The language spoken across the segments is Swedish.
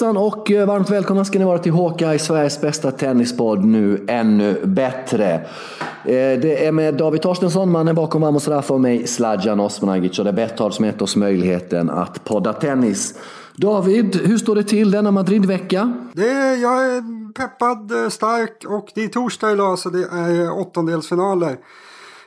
Hejsan och eh, varmt välkomna ska ni vara till Håka i Sveriges bästa tennispodd nu ännu bättre. Eh, det är med David Torstensson, mannen bakom Vamos Rafa och mig Sladjan Osmanagic och det är Betthard som gett oss möjligheten att podda tennis. David, hur står det till denna Madridvecka? Det jag är peppad, eh, stark och det är torsdag idag så det är åttondelsfinaler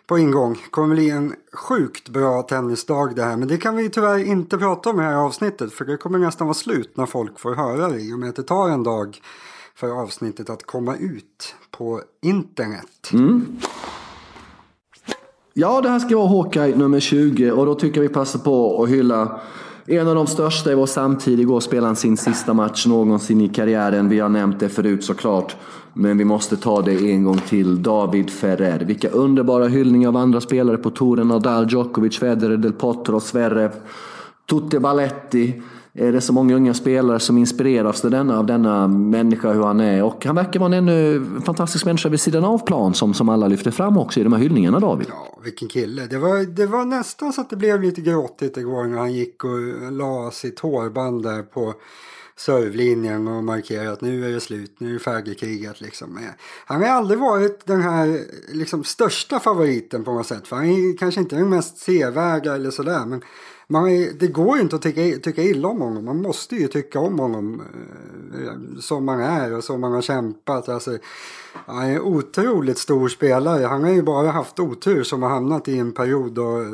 på ingång. Det kommer bli en sjukt bra tennisdag det här. Men det kan vi tyvärr inte prata om i det här avsnittet. För det kommer nästan vara slut när folk får höra det. I och med att det tar en dag för avsnittet att komma ut på internet. Mm. Ja, det här ska vara Hawkeye nummer 20 och då tycker jag vi passar på att hylla en av de största i vår samtid. Igår spelade han sin sista match någonsin i karriären. Vi har nämnt det förut såklart. Men vi måste ta det en gång till. David Ferrer. Vilka underbara hyllningar av andra spelare på touren. Nadal, Djokovic, Federer, Del Potro, Zverev, Tutte Balletti. Är det så många unga spelare som inspireras av denna, av denna människa, hur han är. Och han verkar vara en ännu fantastisk människa vid sidan av plan som, som alla lyfter fram också i de här hyllningarna, David. Ja, vilken kille. Det var, det var nästan så att det blev lite gråtigt igår när han gick och la sitt hårband där på servlinjen och markera att nu är det slut, nu är det färdigkrigat liksom. Eh, han har aldrig varit den här liksom, största favoriten på något sätt. För han är kanske inte den mest sevärda eller sådär. Men man är, det går ju inte att tycka, tycka illa om honom. Man måste ju tycka om honom eh, som man är och som man har kämpat. Alltså, han är en otroligt stor spelare. Han har ju bara haft otur som har hamnat i en period då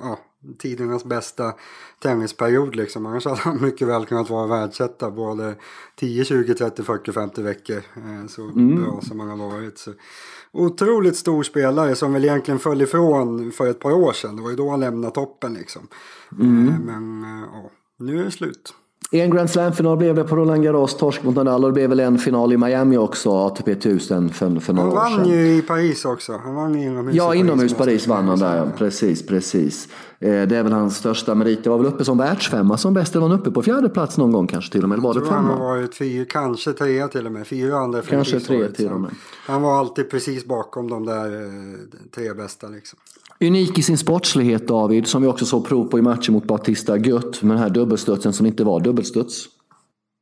ja, tidernas bästa tennisperiod liksom. Annars hade han mycket väl kunnat vara världsetta både 10, 20, 30, 40, 50 veckor. Eh, så mm. bra som han har varit. Så. Otroligt stor spelare som väl egentligen föll ifrån för ett par år sedan. Det var ju då han lämnade toppen liksom. Mm. Eh, men eh, ja, nu är det slut. En Grand Slam-final blev det på Roland Garros, torsk mot Nadal och det blev väl en final i Miami också, ATP 1000 för, för några år sedan. Han vann ju i Paris också. Han vann inomhus Ja, inomhus Paris, Paris vann han där, precis, precis. Eh, det är väl hans största merit. Det var väl uppe som världsfemma som bäst. Eller var han uppe på fjärde plats någon gång kanske till och med? Eller var det femma? Han har varit fyra, kanske trea till och med. Fyra andra Kanske tre till och med. Han var alltid precis bakom de där eh, tre bästa liksom. Unik i sin sportslighet David, som vi också såg prov på i matchen mot Batista Gött med den här dubbelstudsen som inte var dubbelstuds.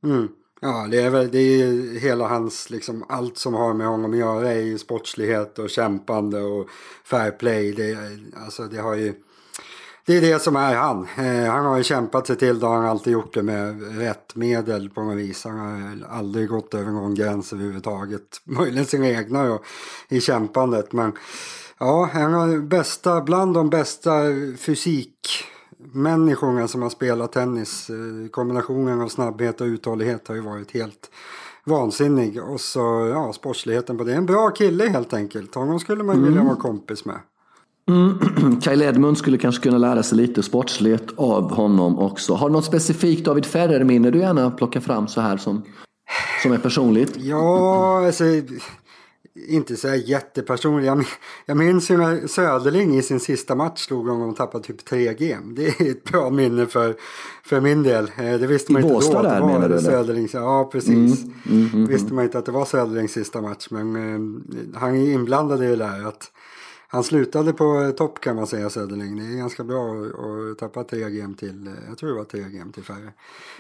Mm. Ja, det är väl det är hela hans, liksom allt som har med honom att göra är ju sportslighet och kämpande och fair play. Det, alltså det har ju... Det är det som är han. Eh, han har ju kämpat sig till det har han alltid gjort det med rätt medel på något vis. Han har aldrig gått över någon gräns överhuvudtaget. Möjligen sina egna då, i kämpandet. Men Ja, han har bästa, bland de bästa fysikmänniskorna som har spelat tennis. Eh, kombinationen av snabbhet och uthållighet har ju varit helt vansinnig. Och så ja, sportsligheten på det. En bra kille helt enkelt. Honom skulle man mm. vilja vara kompis med. Mm. Kyle Edmund skulle kanske kunna lära sig lite sportslighet av honom också. Har du något specifikt David Ferrer-minne du gärna plockar fram så här som, som är personligt? Ja, alltså inte så jättepersonlig. Jag, jag minns ju när Söderling i sin sista match slog honom och tappade typ 3 game. Det är ett bra minne för, för min del. Eh, det visste man I inte då. där det menar du? Ja, precis. Mm, mm, mm, visste mm. man inte att det var Söderlings sista match. Men eh, han är inblandad i det där. Att han slutade på topp kan man säga Söderling. Det är ganska bra att tappa 3 game till, eh, jag tror det var 3 game till färre.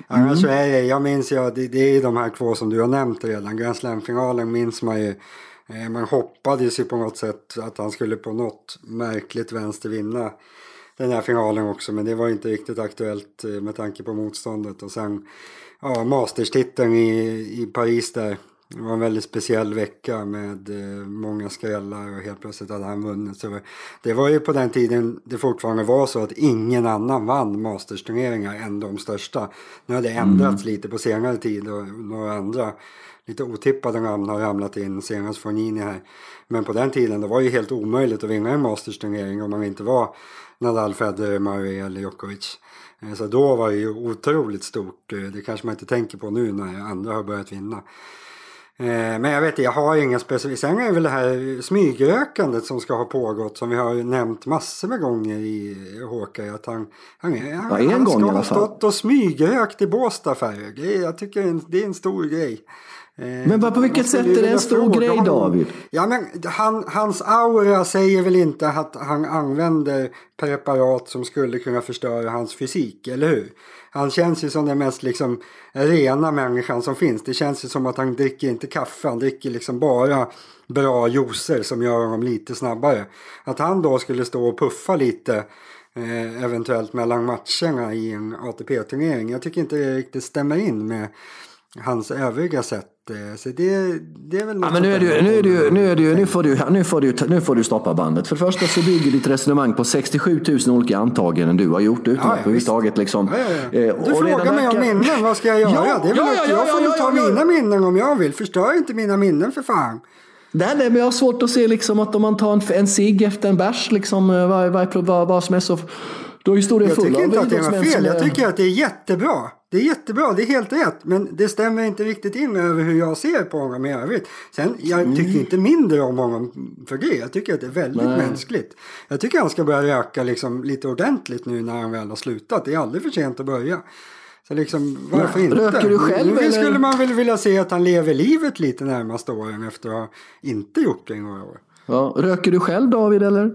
Annars så är det, jag minns ju, det, det är de här två som du har nämnt redan. Grand Slam-finalen minns man ju Eh, man hoppades ju på något sätt att han skulle på något märkligt vänster vinna den här finalen också. Men det var inte riktigt aktuellt eh, med tanke på motståndet. Och sen ja, masterstiteln i, i Paris där. Det var en väldigt speciell vecka med eh, många skrällar och helt plötsligt hade han vunnit. Så det var ju på den tiden det fortfarande var så att ingen annan vann Masters-turneringar än de största. Nu har det ändrats mm. lite på senare tid och några andra lite otippade namn har ramlat in, senast från Nini här. Men på den tiden det var ju helt omöjligt att vinna en Masters-turnering om man inte var Nadal, Federer, Murray eller Djokovic. Eh, så då var det ju otroligt stort. Eh, det kanske man inte tänker på nu när andra har börjat vinna. Eh, men jag vet inte, jag har inga specifika. Sen är det väl det här smygrökandet som ska ha pågått som vi har nämnt massor med gånger i Håka. Att han, han, han, han ska ha stått och smygrökt i Båstad Jag tycker det är en stor grej. Men på vilket sätt är det en stor grej. David? Ja, men han, hans aura säger väl inte att han använder preparat som skulle kunna förstöra hans fysik, eller hur? Han känns ju som den mest liksom rena människan som finns. Det känns ju som att han dricker inte kaffe, han dricker liksom bara bra juicer som gör honom lite snabbare. Att han då skulle stå och puffa lite eh, eventuellt mellan matcherna i en ATP-turnering. Jag tycker inte det riktigt stämmer in med hans övriga sätt. Eh, så det, det är väl ja, men nu är ju, nu är ju, nu är ju, nu får du, nu får du, nu får du stoppa bandet. För det första så bygger ditt resonemang på 67 000 olika antaganden du har gjort utan ja, att överhuvudtaget liksom. Ja, ja, ja. Eh, du frågar mig om minnen, vad ska jag göra? Ja, det är väl ja, ja, jag får ja, ta mina minnen om jag vill. Förstör inte mina minnen för fan. Nej, nej, men jag har svårt att se liksom att om man tar en, en cigg efter en bärs, liksom, eh, vad, vad, vad, vad som är så... Då är historien full Jag tycker inte att det är fel. Jag tycker att det är jättebra. Det är jättebra, det är helt rätt. Men det stämmer inte riktigt in över hur jag ser på honom i övrigt. Sen, jag mm. tycker inte mindre om honom för det. Jag tycker att det är väldigt Nej. mänskligt. Jag tycker han ska börja röka liksom lite ordentligt nu när han väl har slutat. Det är aldrig för sent att börja. Så liksom, varför Nej. inte? Röker du själv nu, nu skulle man väl vilja se att han lever livet lite närmaste åren efter att ha inte gjort det i några år. Ja. Röker du själv David eller?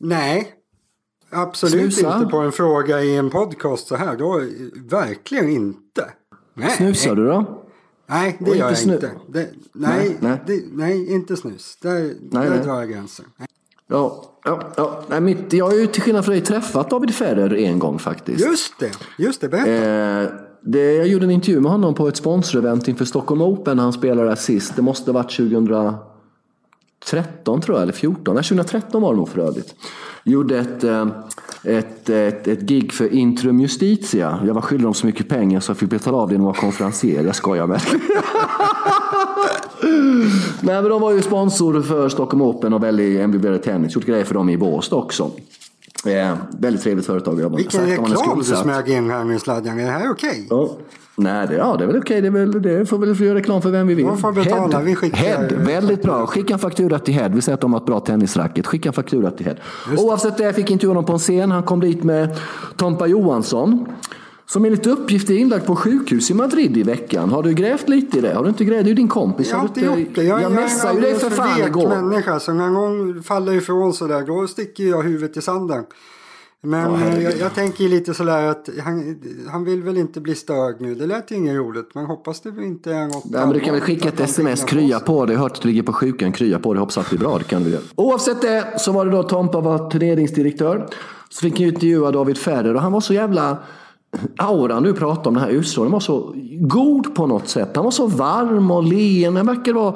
Nej, Absolut Snusa. inte på en fråga i en podcast så här. Då, verkligen inte. Nej. Snusar du då? Nej, det Och gör jag inte. Det, nej, nej. Det, nej, inte snus. Där, nej, där drar jag gränsen. Ja, ja, ja. Nej, mitt, jag har ju till skillnad från dig träffat David Ferrer en gång faktiskt. Just det, just det. Berätta. Eh, det, jag gjorde en intervju med honom på ett sponsorevent inför Stockholm Open när han spelade där sist. Det måste ha varit 2013 tror jag, eller 14. Nej, 2013 var det nog för övrigt gjorde ett, eh, ett, ett, ett gig för Intrum Justitia. Jag var skyldig dem så mycket pengar så jag fick betala av det när jag konferenser. Jag skojar med. Nej, men de var ju sponsor för Stockholm Open och väldigt MVB Tennis. Gjort grejer för dem i Båstad också. Eh, väldigt trevligt företag. Jag Vilken reklam du smög in här med sladjan. Är det här okej? Okay? Ja. Nej, det, ja, det är väl okej. Det, väl, det får väl göra reklam för vem vi vill. De får betala. Head, vi skickar... Head, väldigt bra. Skicka en faktura till Head. Vi säger att de har ett bra tennisracket. Skicka en faktura till Head. Oavsett det, jag fick intervjua honom på en scen. Han kom dit med Tompa Johansson. Som enligt uppgift är inlagd på sjukhus i Madrid i veckan. Har du grävt lite i det? Har du inte grävt? Det är ju din kompis. Jag har inte gjort det. Jag, jag, messade ju dig för fan igår. Jag är en människa. Så någon faller ifrån sådär, då sticker jag huvudet i sanden. Men oh, jag, jag, tänker lite sådär att han, han vill väl inte bli störd nu. Det lät ju inget roligt. Men hoppas det inte är något. Nej, men du kan väl skicka ett sms, krya på det. Jag har hört att du ligger på sjukan, krya på det. Hoppas att det blir bra. Det kan du göra. Oavsett det så var det då Tompa var turneringsdirektör. Så fick jag intervjua David Ferrer och han var så jävla auran du pratar om, den här utstrålningen, var så god på något sätt. Han var så varm och leende. Han verkar vara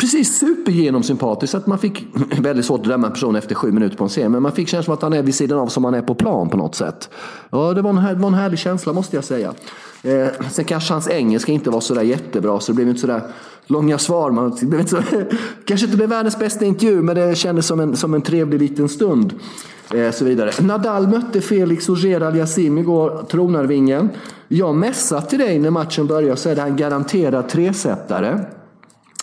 Precis supergenomsympatisk. Att man fick, väldigt svårt att döma en person efter sju minuter på en scen, men man fick känslan att han är vid sidan av som han är på plan på något sätt. Ja, det var en, var en härlig känsla måste jag säga. Eh, sen kanske hans engelska inte var sådär jättebra, så det blev inte sådär långa svar. Man, inte kanske inte blev världens bästa intervju, men det kändes som en, som en trevlig liten stund. Eh, så vidare. Nadal mötte Felix Auger Aliassime igår, tronarvingen. Jag messar till dig när matchen börjar så är det han garanterad tresättare.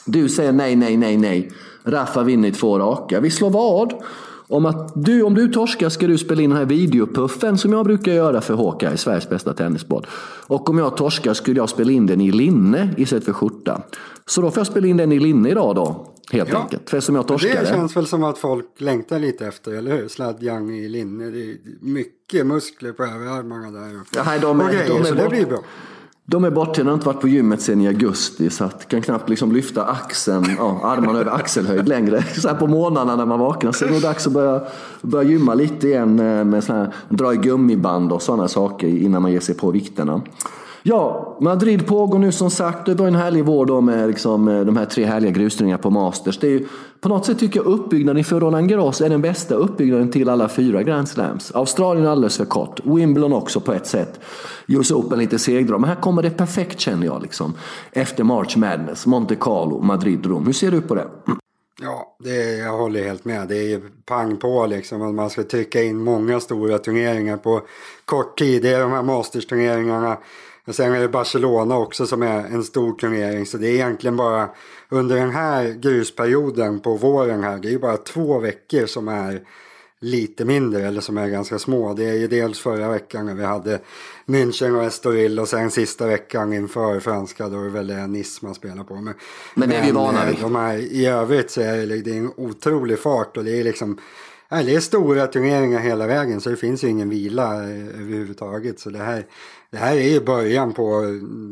Du säger nej, nej, nej, nej. Rafa vinner i två raka. Vi slår vad om att du, om du torskar ska du spela in den här videopuffen som jag brukar göra för Håka i Sveriges bästa tennisbad. Och om jag torskar skulle jag spela in den i linne istället för skjorta. Så då får jag spela in den i linne idag då. Helt ja. enkelt. För som jag torskade. Det känns väl som att folk längtar lite efter, eller hur? Sladjang i linne. Det är mycket muskler på överarmarna där. Ja, nej, de, är, de, är så det blir bra. De är borta, de har inte varit på gymmet sedan i augusti så att kan knappt liksom lyfta axeln, ja, armarna över axelhöjd längre. Så här på morgnarna när man vaknar. Så är det nog dags att börja, börja gymma lite igen eh, med såna här, dra i gummiband och sådana saker innan man ger sig på vikterna. Ja, Madrid pågår nu som sagt. Det var en härlig vår då med liksom, eh, de här tre härliga grusturneringarna på Masters. Det är ju, på något sätt tycker jag uppbyggnaden för Roland Garros är den bästa uppbyggnaden till alla fyra Grand Slams. Australien alldeles för kort. Wimbledon också på ett sätt. US Open lite segdrag. Men här kommer det perfekt känner jag. Liksom. Efter March Madness, Monte Carlo, Madrid, Rom. Hur ser du på det? Mm. Ja, det, jag håller helt med. Det är ju pang på liksom att man ska trycka in många stora turneringar på kort tid. Det är de här Masters-turneringarna och sen är det Barcelona också som är en stor turnering. Så det är egentligen bara under den här grusperioden på våren här. Det är bara två veckor som är lite mindre eller som är ganska små. Det är ju dels förra veckan när vi hade München och Estoril och sen sista veckan inför franska då är det väl det Nice man spelar på. Men, men det är vi vana vid. De här, I övrigt så är det, det är en otrolig fart och det är liksom Nej, det är stora turneringar hela vägen så det finns ju ingen vila överhuvudtaget. Så det här, det här är ju början på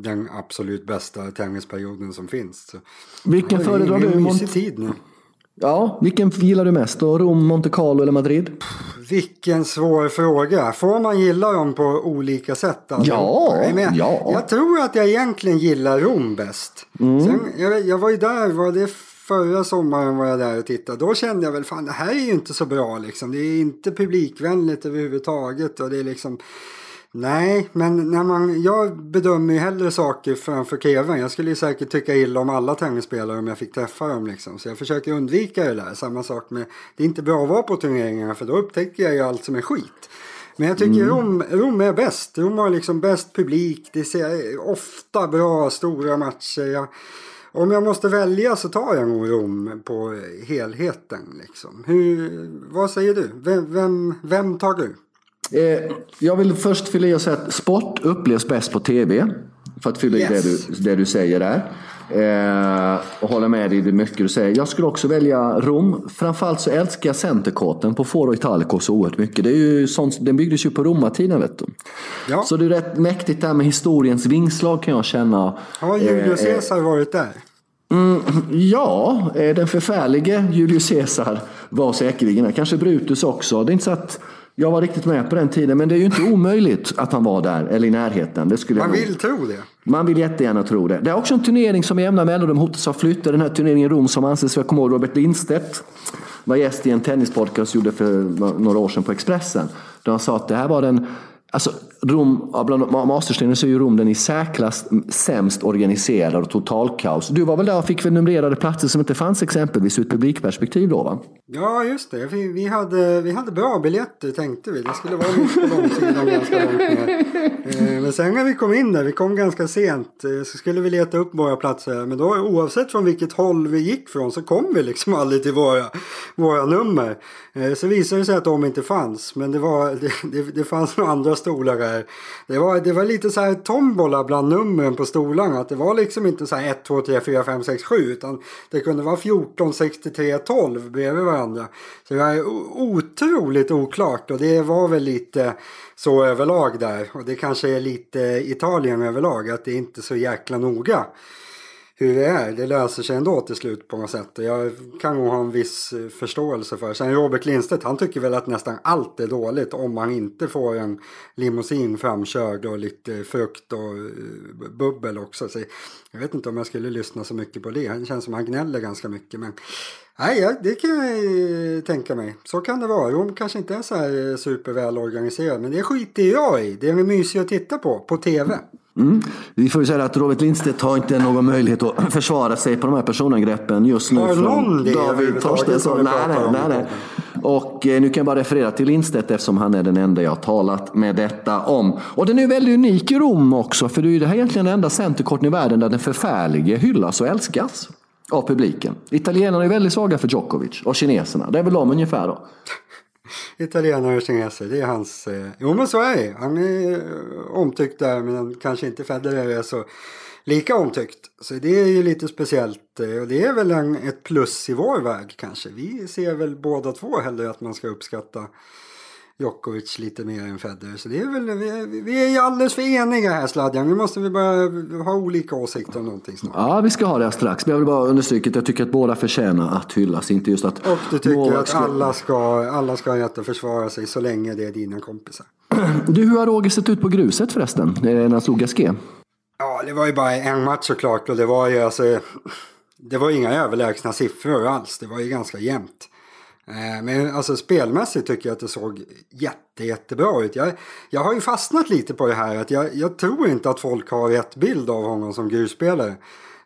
den absolut bästa tennisperioden som finns. Så. Vilken föredrar du? Mont tid nu. Ja, vilken gillar du mest då? Rom, Monte Carlo eller Madrid? Vilken svår fråga. Får man gilla dem på olika sätt? Alltså? Ja, Men ja. Jag tror att jag egentligen gillar Rom bäst. Mm. Sen, jag, jag var ju där, var det förra sommaren var jag där och tittade. Då kände jag väl fan det här är ju inte så bra liksom. Det är inte publikvänligt överhuvudtaget och det är liksom Nej, men när man, jag bedömer ju hellre saker framför tvn. Jag skulle ju säkert tycka illa om alla tennisspelare om jag fick träffa dem. Liksom. Så jag försöker undvika det där. Samma sak med, det är inte bra att vara på turneringarna för då upptäcker jag ju allt som är skit. Men jag tycker mm. Rom, Rom är bäst. Rom har liksom bäst publik. Det ser ofta bra, stora matcher. Jag, om jag måste välja så tar jag nog Rom på helheten. Liksom. Hur, vad säger du? Vem, vem, vem tar du? Eh, jag vill först fylla i och säga att sport upplevs bäst på tv. För att fylla yes. i det du, det du säger där. Eh, och hålla med dig i det mycket du säger. Jag skulle också välja Rom. Framförallt så älskar jag centerkorten på Foro Italico så oerhört mycket. Det är ju sånt, den byggdes ju på romartiden vet du. Ja. Så det är rätt mäktigt där med historiens vingslag kan jag känna. Har Julius eh, Caesar varit där? Mm, ja, eh, den förfärlige Julius Caesar var säkerligen Kanske Brutus också. Det är inte så att jag var riktigt med på den tiden, men det är ju inte omöjligt att han var där eller i närheten. Det skulle Man vill tro det. Man vill jättegärna tro det. Det är också en turnering som i jämna mellanrum hotas av flytta. Den här turneringen i Rom som anses, jag kommer ihåg Robert Lindstedt var gäst i en tennispodcast gjorde för några år sedan på Expressen. Där han sa att det här var den Alltså, Rom, bland masterstenen så är ju Rom den i särklass sämst organiserad och totalkaos. Du var väl där och fick väl numrerade platser som inte fanns exempelvis ur ett publikperspektiv då va? Ja just det, vi, vi, hade, vi hade bra biljetter tänkte vi. Det skulle vara mitt på långsidan ganska långt ner. Eh, men sen när vi kom in där, vi kom ganska sent, eh, så skulle vi leta upp våra platser. Men då oavsett från vilket håll vi gick från så kom vi liksom aldrig till våra, våra nummer. Eh, så visade det sig att de inte fanns. Men det, var, det, det, det fanns några andra stolar där. Det var, det var lite så här tombola bland numren på stolarna. Att det var liksom inte så här 1, 2, 3, 4, 5, 6, 7. Utan det kunde vara 14, 63, 12 bredvid varandra. Så det var otroligt oklart. Och det var väl lite så överlag där. Och det kanske är lite Italien överlag. Att det är inte så jäkla noga hur det är. Det löser sig ändå till slut på något sätt. Och jag kan nog ha en viss eh, förståelse för. Sen Robert Lindstedt, han tycker väl att nästan allt är dåligt om man inte får en limousin framkörd och lite frukt och eh, bubbel också. Så jag vet inte om jag skulle lyssna så mycket på det. Det känns som att han gnäller ganska mycket. Men nej, det kan jag tänka mig. Så kan det vara. Rom kanske inte är så här superväl organiserad. Men det skiter jag i. Det är mysigt att titta på, på tv. Mm. Vi får ju säga att Robert Lindstedt har inte någon möjlighet att försvara sig på de här personangreppen just nu. Har någon det David Torstensson. Nej, nej, nej, nej. Och eh, nu kan jag bara referera till Lindstedt eftersom han är den enda jag har talat med detta om. Och den är väldigt unik i Rom också, för det är ju det här egentligen den enda centerkorten i världen där den förfärlige hyllas och älskas av publiken. Italienarna är väldigt svaga för Djokovic och kineserna. Det är väl de ungefär då. Italienare och kineser, det är hans... Eh, jo men så är det. Han är eh, omtyckt där men kanske inte Federer är så lika omtyckt. Så det är ju lite speciellt eh, och det är väl en, ett plus i vår väg kanske. Vi ser väl båda två hellre att man ska uppskatta Djokovic lite mer än Federer. Så det är väl, vi, är, vi är ju alldeles för eniga här Sladjan. Nu måste vi börja ha olika åsikter om någonting snart. Ja, vi ska ha det strax. Men jag vill bara understryka att jag tycker att båda förtjänar att hyllas. Inte just att... Och du tycker att alla ska, alla ska ha rätt att försvara sig så länge det är dina kompisar. Du, hur har Roger sett ut på gruset förresten? När han slog Gasquet? Ja, det var ju bara en match såklart. Och det var ju alltså... Det var inga överlägsna siffror alls. Det var ju ganska jämnt. Eh, men alltså spelmässigt tycker jag att det såg jätte, jättebra ut. Jag, jag har ju fastnat lite på det här att jag, jag tror inte att folk har rätt bild av honom som grusspelare.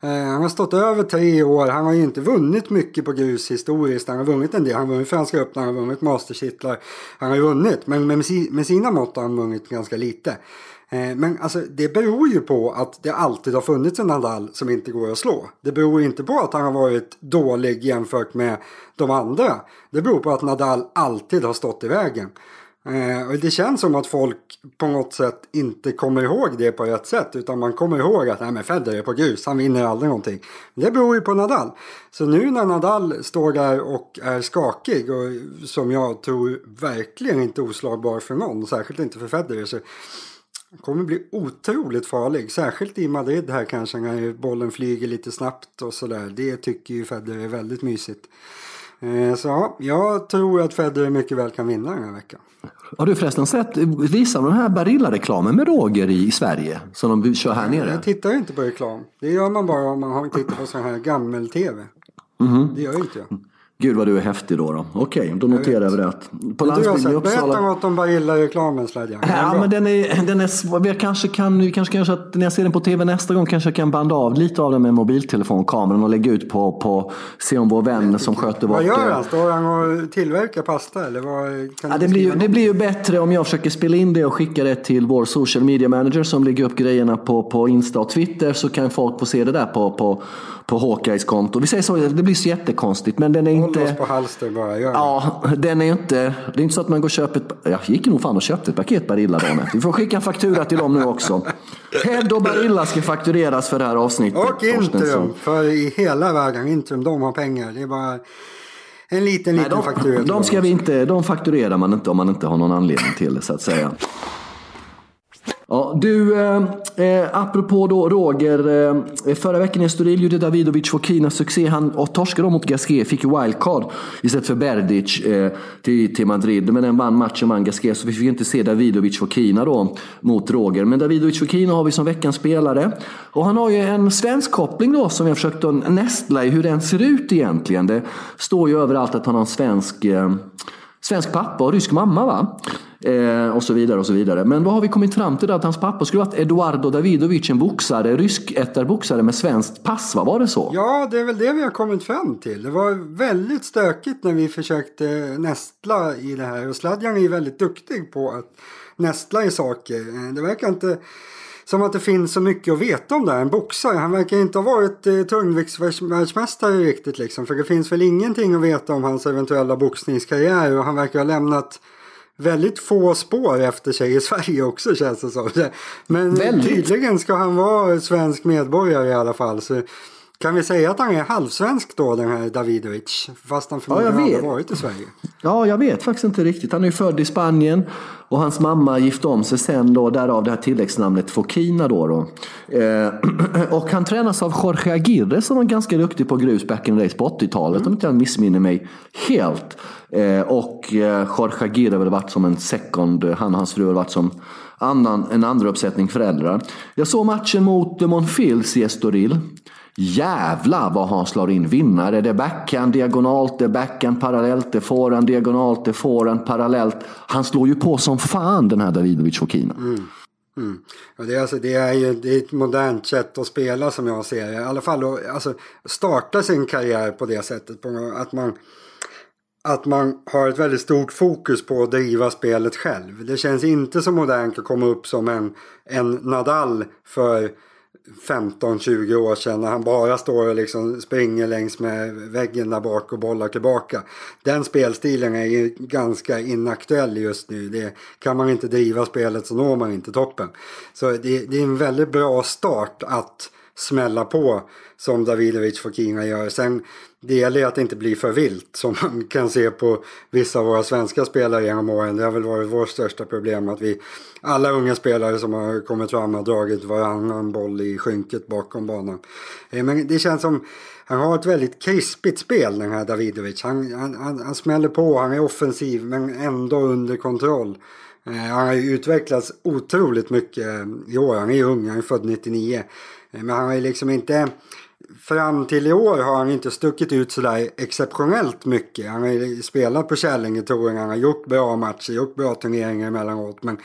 Eh, han har stått över tre år. Han har ju inte vunnit mycket på grus historiskt. Han har vunnit en del. Han har vunnit Franska öppna, han har vunnit masterkittlar. Han har ju vunnit, men med, sina mått har han vunnit ganska lite. Eh, men alltså, det beror ju på att det alltid har funnits en Nadal som inte går att slå. Det beror inte på att han har varit dålig jämfört med de andra. Det beror på att Nadal alltid har stått i vägen. Eh, och det känns som att folk på något sätt inte kommer ihåg det på rätt sätt. Utan man kommer ihåg att nej, men Federer är på grus, han vinner aldrig någonting. Det beror ju på Nadal. Så nu när Nadal står där och är skakig och som jag tror verkligen inte oslagbar för någon, särskilt inte för Federer. Så kommer bli otroligt farlig. Särskilt i Madrid här kanske när bollen flyger lite snabbt och sådär. Det tycker ju Federer är väldigt mysigt. Eh, så ja, jag tror att Federer mycket väl kan vinna den här veckan. Har du förresten sett, visar de här Barilla-reklamen med Roger i Sverige? Som de kör här nere? Jag tittar inte på reklam. Det gör man bara om man tittar på sån här gammel-tv. Mm -hmm. Det gör inte jag. Gud vad du är häftig då. då. Okej, okay, då noterar vi det. På landsbygden i Uppsala... Berätta något om Barilla-reklamen Sladjan. Ja, men den är, den är svår. Jag kanske kan, vi kanske kan att när jag ser den på tv nästa gång kanske jag kan banda av lite av den med mobiltelefonkameran och lägga ut på, på se om vår vän som sköter vårt... Vad gör han? Står han och tillverkar pasta eller vad? Kan ja, det, blir, det blir ju bättre om jag försöker spela in det och skicka det till vår social media manager som lägger upp grejerna på, på Insta och Twitter så kan folk få se det där på, på, på Hawkeyes konto. Vi säger så, det blir så jättekonstigt men den är inte... Håll oss på halster bara, gör Ja, den är inte... Det är inte så att man går och köper ett... Jag gick nog fan och köpte ett paket Barilla dagen Vi får skicka en faktura till dem nu också. Head och Barilla ska faktureras för det här avsnittet. Och Intrum, för i hela världen. Intrum, de har pengar. Det är bara... En liten, liten Nej, de, faktura. De, ska vi inte, de fakturerar man inte om man inte har någon anledning till det så att säga. Ja, du, eh, eh, apropå då Roger. Eh, förra veckan i Estoril gjorde Davidovic Fokina succé. Han och torskade mot Gasquet, fick wildcard istället för Berdic eh, till, till Madrid. Men den vann matchen, vann Gasquet, så vi fick inte se Davidovic Fokina då mot Roger. Men Davidovic Fokina har vi som veckans spelare. Och han har ju en svensk koppling då som jag försökt att nästla i hur den ser ut egentligen. Det står ju överallt att han har en svensk, eh, svensk pappa och rysk mamma va? Eh, och så vidare och så vidare. Men vad har vi kommit fram till? Då? Att hans pappa skulle varit Eduardo Davidovic, en boxare, rysk boxare med svenskt pass, va? Var det så? Ja, det är väl det vi har kommit fram till. Det var väldigt stökigt när vi försökte nästla i det här. Och Sladjan är ju väldigt duktig på att nästla i saker. Eh, det verkar inte som att det finns så mycket att veta om det här. En boxare, han verkar inte ha varit eh, tungviktsvärldsmästare riktigt liksom. För det finns väl ingenting att veta om hans eventuella boxningskarriär och han verkar ha lämnat väldigt få spår efter sig i Sverige också känns det som. Men väldigt. tydligen ska han vara svensk medborgare i alla fall. Så kan vi säga att han är halvsvensk då den här Davidovic? Fast han förmodligen ja, har varit i Sverige. Ja, jag vet faktiskt inte riktigt. Han är ju född i Spanien och hans mamma gifte om sig sen då, därav det här tilläggsnamnet Fokina då. då. Eh, och han tränas av Jorge Aguirre som var ganska duktig på grus back in the days på 80-talet mm. om inte jag missminner mig helt. Eh, och eh, Jorge Aguirre har väl varit som en second, han och hans fru har varit som annan, en andra uppsättning föräldrar. Jag såg matchen mot Monfils i Estoril. Jävla vad han slår in vinnare. Det är backhand diagonalt, det är backhand parallellt, det är forehand diagonalt, det är forehand parallellt. Han slår ju på som fan den här Davidovic Fokina. Mm. Mm. Och det, är alltså, det är ju det är ett modernt sätt att spela som jag ser det. I alla fall att alltså, starta sin karriär på det sättet. På att, man, att man har ett väldigt stort fokus på att driva spelet själv. Det känns inte så modernt att komma upp som en, en Nadal för 15-20 år sedan när han bara står och liksom springer längs med väggen där bak och bollar tillbaka. Den spelstilen är ju ganska inaktuell just nu. Det, kan man inte driva spelet så når man inte toppen. Så det, det är en väldigt bra start att smälla på som Davidovic Fokina gör. Sen det gäller ju att det inte blir för vilt som man kan se på vissa av våra svenska spelare genom åren. Det har väl varit vårt största problem att vi alla unga spelare som har kommit fram har dragit varannan boll i skynket bakom banan. Eh, men det känns som han har ett väldigt krispigt spel den här Davidovic. Han, han, han, han smäller på, han är offensiv men ändå under kontroll. Eh, han har ju utvecklats otroligt mycket i år. Han är ju ung, han är född 99. Men han har ju liksom inte fram till i år har han inte stuckit ut sådär exceptionellt mycket. Han har spelat på Källingetouren, han har gjort bra matcher, gjort bra turneringar emellanåt. Men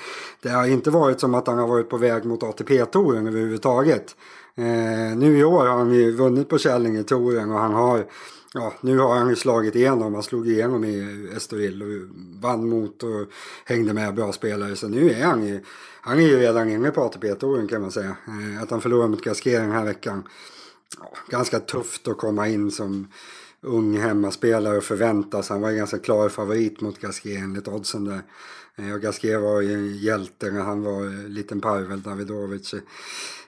det har inte varit som att han har varit på väg mot ATP-touren överhuvudtaget. Eh, nu i år har han ju vunnit på Källingetouren och han har Ja, nu har han ju slagit igenom. Han slog igenom i Estoril och vann mot och hängde med bra spelare. Så nu är han ju, han är ju redan inne på ATP-touren kan man säga. Eh, att han förlorar mot Gasquet den här veckan ganska tufft att komma in som ung hemmaspelare och förväntas. Han var en ganska klar favorit mot Gasquet enligt oddsen där. Eh, och Gasquet var ju en hjälte när han var en liten parvel, Davidovic.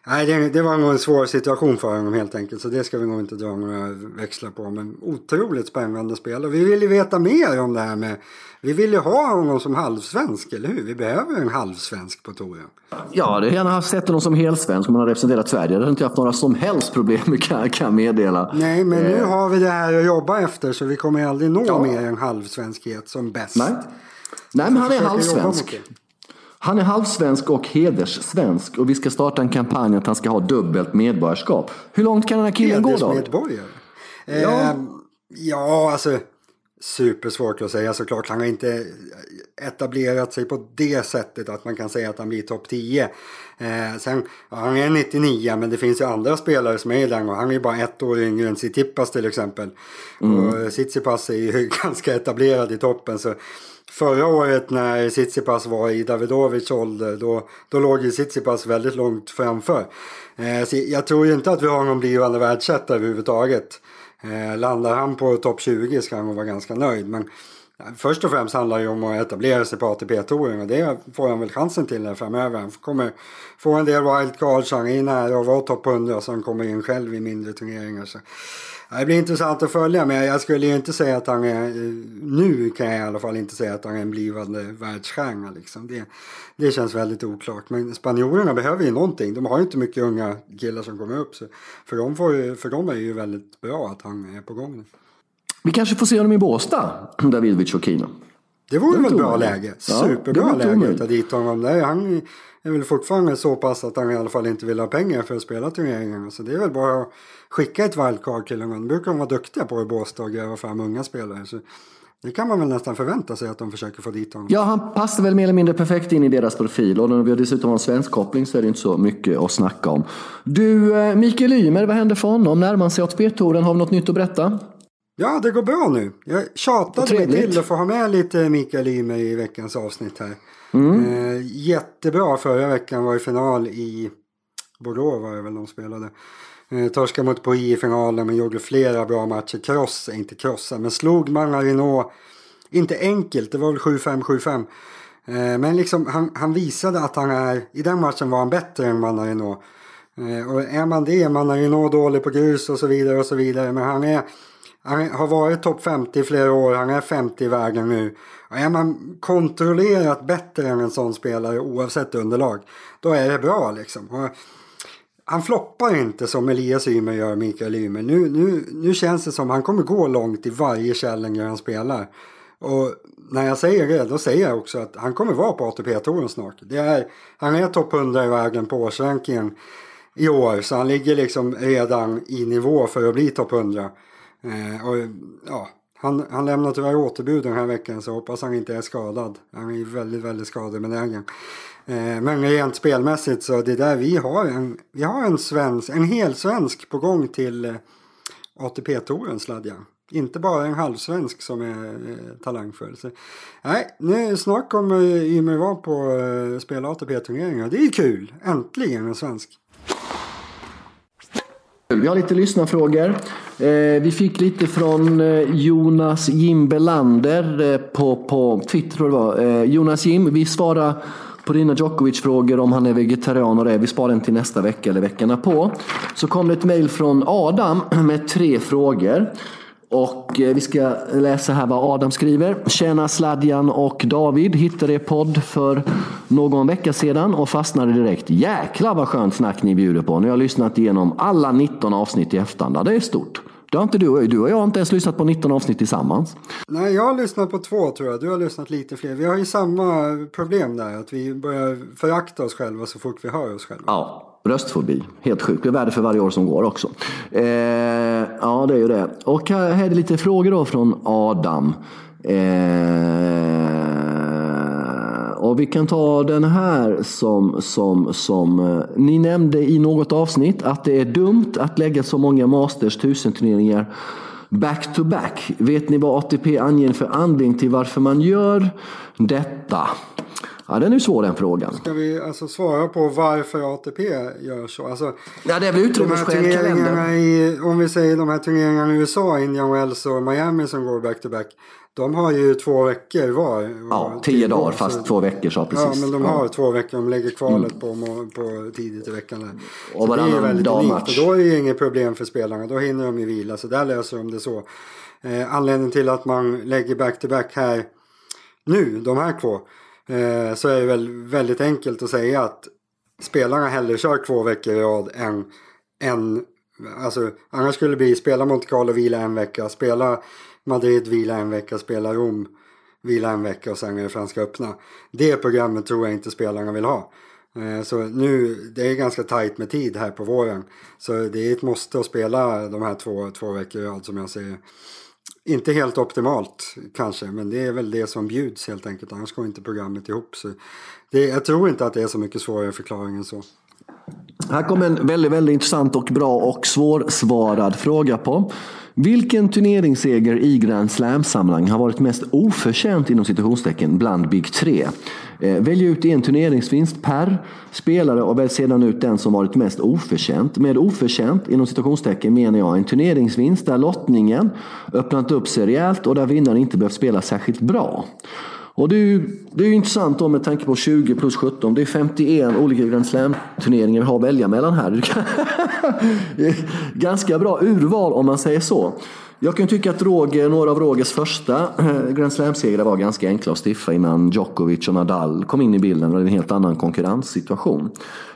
Nej, det, det, var nog en svår situation för honom helt enkelt. Så det ska vi nog inte dra några växlar på. Men otroligt spännande spel. Och vi vill ju veta mer om det här med... Vi vill ju ha honom som halvsvensk, eller hur? Vi behöver en halvsvensk på touren. Ja, det hade gärna haft sett honom som helsvensk om han hade representerat Sverige. Det hade inte haft några som helst problem kan jag meddela. Nej, men nu eh. har vi det här att jobba efter så vi kommer aldrig nå ja. mer än halvsvenskhet som bäst. Nej, Nej men han är halvsvensk. Han är halvsvensk och hederssvensk och vi ska starta en kampanj att han ska ha dubbelt medborgarskap. Hur långt kan den här killen gå då? Hedersmedborgare? Ja. Eh, ja, alltså supersvårt att säga såklart. Han har inte etablerat sig på det sättet att man kan säga att han blir topp 10. Eh, sen, ja, han är 99 men det finns ju andra spelare som är i den och han är ju bara ett år yngre än Tsitsipas till exempel. Mm. Och Tsitsipas är ju ganska etablerad i toppen så Förra året när Tsitsipas var i Davidovics ålder då, då låg ju Tsitsipas väldigt långt framför. Eh, jag tror inte att vi har någon blivande världsetta överhuvudtaget. Eh, landar han på topp 20 ska han vara ganska nöjd. Men eh, först och främst handlar det om att etablera sig på ATP-touren och det får han väl chansen till här framöver. Han kommer få en del wildcards, han är nära att vara topp 100 så han kommer in själv i mindre turneringar. Så det blir intressant att följa men jag skulle ju inte säga att han är, eh, nu kan jag i alla fall inte säga att han är en blivande världsstjärna liksom. Det, det känns väldigt oklart. Men spanjorerna behöver ju någonting. De har ju inte mycket unga killar som kommer upp. Så för, dem får, för dem är det ju väldigt bra att han är på gång. Vi kanske får se honom i Båstad, Davidovic och Kino. Det vore väl bra läge. Superbra ja, läge att ta dit honom. Där. Han är väl fortfarande så pass att han i alla fall inte vill ha pengar för att spela turneringarna. Så det är väl bara att skicka ett wildcard till honom. Det brukar de vara duktiga på i Båstad och gräva fram unga spelare. Så det kan man väl nästan förvänta sig att de försöker få dit honom. Ja, han passar väl mer eller mindre perfekt in i deras profil. Och när vi har dessutom en svensk koppling så är det inte så mycket att snacka om. Du, eh, Mikael Ymer, vad händer för honom? Närmar sig ATP-touren? Har vi något nytt att berätta? Ja, det går bra nu. Jag tjatade mig till att få ha med lite Mikael Ymer i veckans avsnitt här. Mm. Eh, jättebra. Förra veckan var i final i Bordeaux var det väl de spelade. Eh, torskade mot Poi i finalen men gjorde flera bra matcher. Kross, inte krossa, men slog Manarino. Inte enkelt, det var väl 7-5, 7-5. Eh, men liksom han, han, visade att han är, i den matchen var han bättre än Manarino. Eh, och är man det, Manarino dålig på grus och så vidare och så vidare. Men han är han har varit topp 50 i flera år, han är 50 i vägen nu. Och är man kontrollerat bättre än en sån spelare oavsett underlag, då är det bra liksom. Och han floppar inte som Elias Ymer gör, Mikael Ymer. Nu, nu, nu känns det som att han kommer gå långt i varje Challenger han spelar. Och när jag säger det, då säger jag också att han kommer vara på ATP-touren snart. Det är, han är topp 100 i vägen på årsrankingen i år, så han ligger liksom redan i nivå för att bli topp 100. Eh, och, ja, han, han lämnar tyvärr återbud den här veckan så hoppas han inte är skadad. Han är väldigt, väldigt skadebenägen. Eh, men rent spelmässigt så det där vi har en, vi har en svensk, en hel svensk på gång till eh, ATP-touren Sladja. Inte bara en halvsvensk som är eh, talangfull. Så, nej, nu, snart kommer eh, Ymer vara på eh, spela ATP-turneringar. Det är kul! Äntligen en svensk. Vi har lite lyssnarfrågor. Eh, vi fick lite från eh, Jonas Jim Belander eh, på, på Twitter. Tror det var. Jonas Jim, vi svarar på dina Djokovic-frågor om han är vegetarian och det. Vi sparar den till nästa vecka eller veckorna på. Så kom det ett mejl från Adam med tre frågor. Och eh, vi ska läsa här vad Adam skriver. Tjena Sladjan och David. Hittade er podd för någon vecka sedan och fastnade direkt. Jäklar vad skönt snack ni bjuder på. Nu har jag lyssnat igenom alla 19 avsnitt i efterhand. Det är stort. Det har inte du, du och jag har inte ens lyssnat på 19 avsnitt tillsammans. Nej, jag har lyssnat på två tror jag. Du har lyssnat lite fler. Vi har ju samma problem där. Att vi börjar förakta oss själva så fort vi hör oss själva. Ja röstfobi. Helt sjukt. Det är värre för varje år som går också. Eh, ja, det är ju det. Och här, här är det lite frågor då från Adam. Eh, och vi kan ta den här som, som, som eh, ni nämnde i något avsnitt att det är dumt att lägga så många Masters 1000-turneringar back to back. Vet ni vad ATP anger för anledning till varför man gör detta? Ja, den är ju svår den frågan. Ska vi alltså svara på varför ATP gör så? Alltså, ja, det är väl utrymmesskäl. I, om vi säger de här turneringarna i USA, Indian Wells och Miami som går back to back. De har ju två veckor var. Ja, tio dagar fast så, två veckor sa precis. Ja, men de har två veckor. De lägger kvalet mm. på, på tidigt i veckan. Där. Och så det är väldigt unikt. Och då är det ju inget problem för spelarna. Då hinner de ju vila. Så där löser de det så. Eh, anledningen till att man lägger back to back här nu, de här två. Eh, så är det väl väldigt enkelt att säga att spelarna hellre kör två veckor i rad än en Alltså, annars skulle det bli spela Monte Carlo, vila en vecka, spela Madrid, vila en vecka, spela Rom, vila en vecka och sen är det Franska öppna. Det programmet tror jag inte spelarna vill ha. Eh, så nu, det är ganska tajt med tid här på våren. Så det är ett måste att spela de här två, två veckor i rad som jag ser inte helt optimalt kanske, men det är väl det som bjuds helt enkelt. Annars går inte programmet ihop. Så det, jag tror inte att det är så mycket svårare förklaring än så. Här kommer en väldigt, väldigt intressant och bra och svårsvarad fråga på. Vilken turneringsseger i Grand Slam-sammanhang har varit mest oförtjänt inom citationstecken bland Big 3? Eh, välj ut en turneringsvinst per spelare och välj sedan ut den som varit mest oförtjänt. Med oförtjänt inom citationstecken menar jag en turneringsvinst där lottningen öppnat upp sig rejält och där vinnaren inte behövt spela särskilt bra. Och det är ju det är intressant då med tanke på 20 plus 17. Det är 51 olika Grand Slam-turneringar vi har att välja mellan här. Ganska bra urval om man säger så. Jag kan tycka att Roger, några av Rogers första eh, Grand Slam-segrar var ganska enkla att stiffa innan Djokovic och Nadal kom in i bilden. Det var en helt annan konkurrenssituation.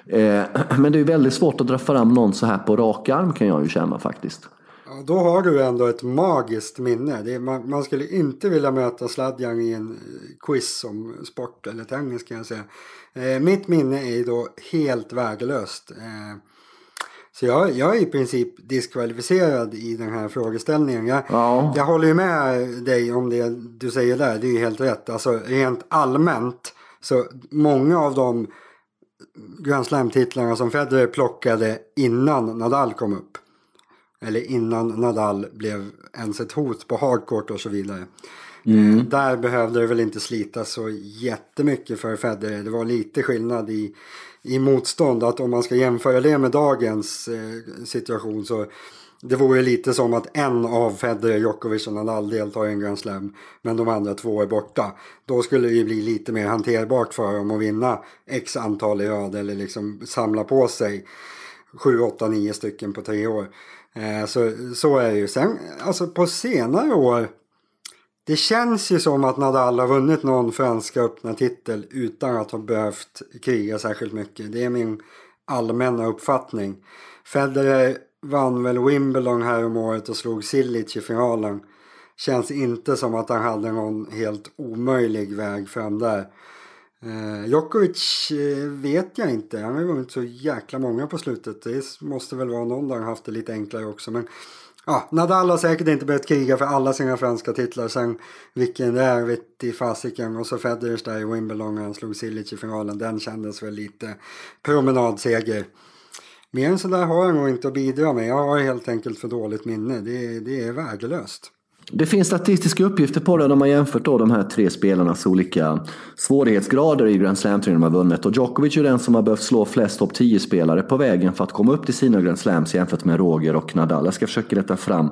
Eh, men det är väldigt svårt att dra fram någon så här på rak arm kan jag ju känna faktiskt. Ja, då har du ändå ett magiskt minne. Är, man, man, skulle inte vilja möta Sladjan i en eh, quiz om sport eller tennis kan jag säga. Eh, mitt minne är då helt värdelöst. Eh, så jag, jag är i princip diskvalificerad i den här frågeställningen. Jag, ja. jag håller ju med dig om det du säger där. Det är ju helt rätt. Alltså rent allmänt så många av de Grand Slam-titlarna som Federer plockade innan Nadal kom upp eller innan Nadal blev ens ett hot på hardcourt och så vidare. Mm. Eh, där behövde det väl inte slita så jättemycket för Federer. Det var lite skillnad i, i motstånd. Att om man ska jämföra det med dagens eh, situation så det vore lite som att en av Federer, Djokovic och Nadal deltar i en Grand Slam men de andra två är borta. Då skulle det ju bli lite mer hanterbart för dem att vinna x antal i rad eller liksom samla på sig 7, 8, 9 stycken på tre år. Eh, så, så är det ju. Sen, alltså på senare år. Det känns ju som att Nadal har vunnit någon franska öppna titel utan att ha behövt kriga särskilt mycket. Det är min allmänna uppfattning. Federer vann väl Wimbledon här om året och slog Silic i finalen. Känns inte som att han hade någon helt omöjlig väg fram där. Eh, Djokovic eh, vet jag inte. Han har ju vunnit så jäkla många på slutet. Det måste väl vara någon där han haft det lite enklare också. Men ja, Nadal har säkert inte behövt kriga för alla sina franska titlar. Sen vilken det är vet i fasiken. Och så Federers där i Wimbledon han slog Silic i finalen. Den kändes väl lite promenadseger. Mer än så där har jag nog inte att bidra med. Jag har helt enkelt för dåligt minne. Det, det är värdelöst. Det finns statistiska uppgifter på det. när man jämfört då de här tre spelarnas olika svårighetsgrader i Grand Slam-turneringen de har vunnit. Och Djokovic är den som har behövt slå flest topp 10-spelare på vägen för att komma upp till sina Grand Slams jämfört med Roger och Nadal. Jag ska försöka leta fram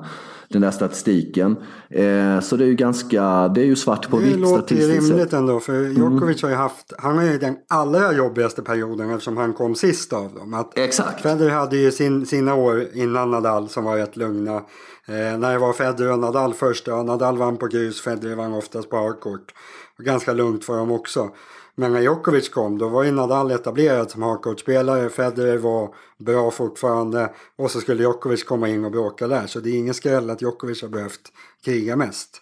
den där statistiken. Eh, så det är ju ganska, det är ju svart på vitt statistiskt Det låter rimligt ändå för mm. Djokovic mm. har ju haft, han har ju den allra jobbigaste perioden eftersom han kom sist av dem. Att Exakt. Federer hade ju sin, sina år innan Nadal som var rätt lugna. Eh, när det var Federer och Nadal först, Nadal vann på grus, Federer vann oftast på hardcourt. Ganska lugnt för dem också. Men när Djokovic kom då var ju Nadal etablerad som hardcourt-spelare. Federer var bra fortfarande. Och så skulle Djokovic komma in och bråka där. Så det är ingen skräll att Djokovic har behövt kriga mest.